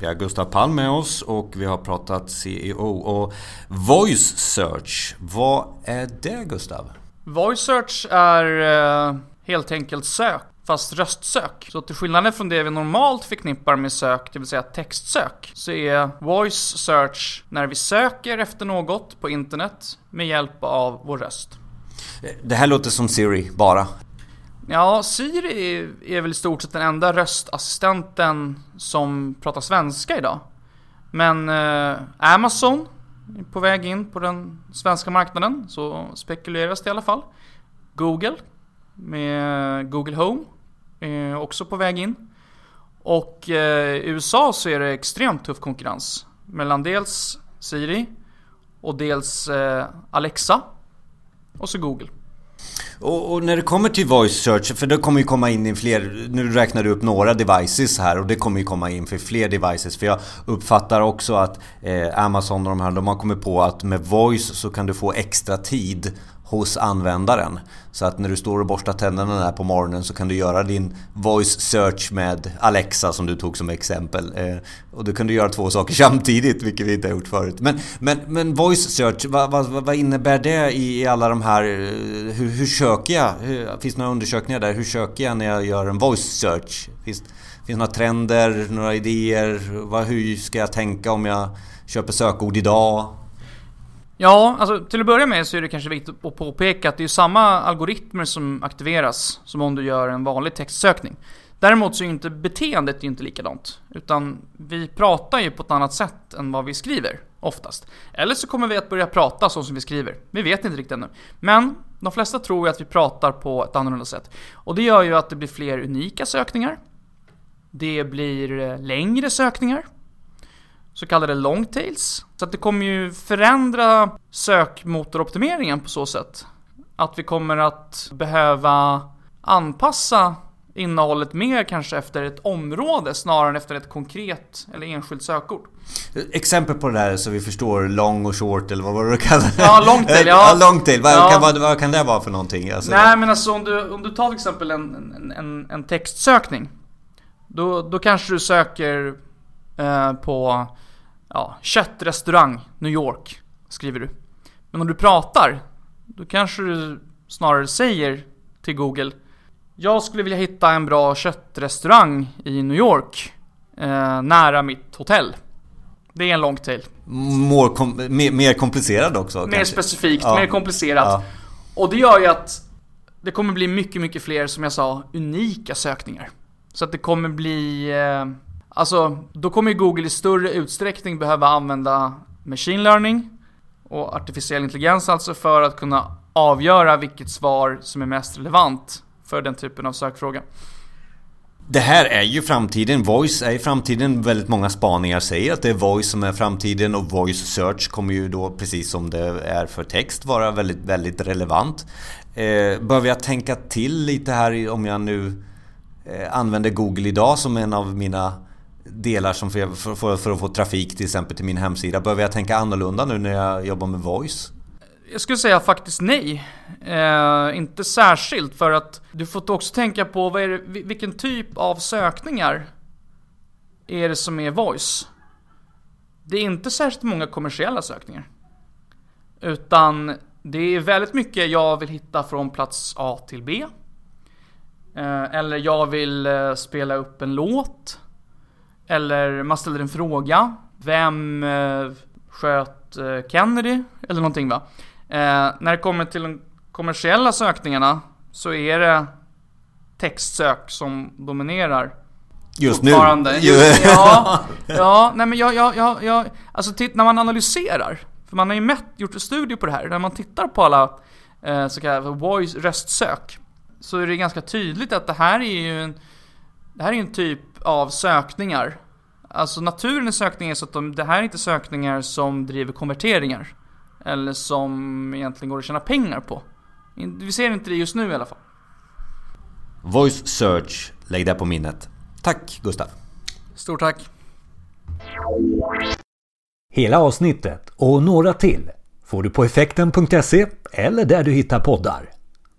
Vi har Gustav Palm med oss och vi har pratat CEO och Voice Search. Vad är det Gustav? Voice Search är eh, helt enkelt sök, fast röstsök. Så till skillnad från det vi normalt förknippar med sök, det vill säga textsök, så är Voice Search när vi söker efter något på internet med hjälp av vår röst. Det här låter som Siri, bara. Ja, Siri är väl i stort sett den enda röstassistenten som pratar svenska idag. Men eh, Amazon är på väg in på den svenska marknaden, så spekuleras det i alla fall. Google med Google Home är också på väg in. Och eh, i USA så är det extremt tuff konkurrens mellan dels Siri och dels eh, Alexa och så Google. Och, och, när det kommer till voice search, för det kommer ju komma in i fler, nu räknar du upp några devices här och det kommer ju komma in för fler devices. För jag uppfattar också att eh, Amazon och de här, de har kommit på att med voice så kan du få extra tid hos användaren. Så att när du står och borstar tänderna där på morgonen så kan du göra din voice search med Alexa som du tog som exempel. Eh, och då kan du göra två saker samtidigt, vilket vi inte har gjort förut. Men, men, men voice search, vad, vad, vad innebär det i, alla de här... Eh, hur, hur söker jag? Hur, finns det några undersökningar där? Hur söker jag när jag gör en voice search? Finns, finns det några trender, några idéer? Vad, hur ska jag tänka om jag köper sökord idag? Ja, alltså till att börja med så är det kanske viktigt att påpeka att det är samma algoritmer som aktiveras som om du gör en vanlig textsökning. Däremot så är ju inte beteendet inte likadant. Utan vi pratar ju på ett annat sätt än vad vi skriver, oftast. Eller så kommer vi att börja prata så som vi skriver. Vi vet inte riktigt ännu. Men de flesta tror ju att vi pratar på ett annorlunda sätt. Och det gör ju att det blir fler unika sökningar. Det blir eh, längre sökningar så kallade longtails. Så att det kommer ju förändra sökmotoroptimeringen på så sätt. Att vi kommer att behöva anpassa innehållet mer kanske efter ett område snarare än efter ett konkret eller enskilt sökord. Exempel på det där så vi förstår long och short eller vad var det du kallade det? Ja, longtail. Ja, ja longtail. Vad, ja. Kan, vad, vad, kan det vara för någonting? Alltså, Nej men alltså om du, om du tar till exempel en, en, en textsökning. Då, då kanske du söker eh, på ja, köttrestaurang, New York, skriver du. Men om du pratar, då kanske du snarare säger till Google Jag skulle vilja hitta en bra köttrestaurang i New York, eh, nära mitt hotell. Det är en long tail. Kom mer, mer, komplicerad också? Mer kanske. specifikt, ja. mer komplicerat. Ja. Och det gör ju att det kommer bli mycket, mycket fler, som jag sa, unika sökningar. Så att det kommer bli eh, Alltså, då kommer ju Google i större utsträckning behöva använda machine learning och artificiell intelligens alltså för att kunna avgöra vilket svar som är mest relevant för den typen av sökfråga. Det här är ju framtiden. Voice är ju framtiden. Väldigt många spaningar säger att det är voice som är framtiden och voice search kommer ju då precis som det är för text vara väldigt, väldigt relevant. Eh, behöver jag tänka till lite här om jag nu eh, använder Google idag som en av mina delar som för, för, för, att få trafik till exempel till min hemsida? Behöver jag tänka annorlunda nu när jag jobbar med voice? Jag skulle säga faktiskt nej. Eh, inte särskilt för att du får också tänka på vad är det, vilken typ av sökningar är det som är voice. Det är inte särskilt många kommersiella sökningar. Utan det är väldigt mycket jag vill hitta från plats A till B. Eh, eller jag vill eh, spela upp en låt. Eller man ställer en fråga. Vem eh, sköt eh, Kennedy? Eller någonting va? Eh, när det kommer till de kommersiella sökningarna så är det textsök som dominerar. Just nu? Just, ja, ja, nej men jag, jag, jag, jag alltså titt, när man analyserar, för man har ju mätt, gjort en studie på det här, när man tittar på alla eh, så kallade voice röstsök, så är det ganska tydligt att det här är ju en, det här är en typ av sökningar. Alltså naturen i sökningar är så att de, det här är inte sökningar som driver konverteringar. Eller som egentligen går att tjäna pengar på. Vi ser inte det just nu i alla fall. Voice search, lägg det på minnet. Tack Gustav. Stort tack. Hela avsnittet och några till får du på effekten.se eller där du hittar poddar.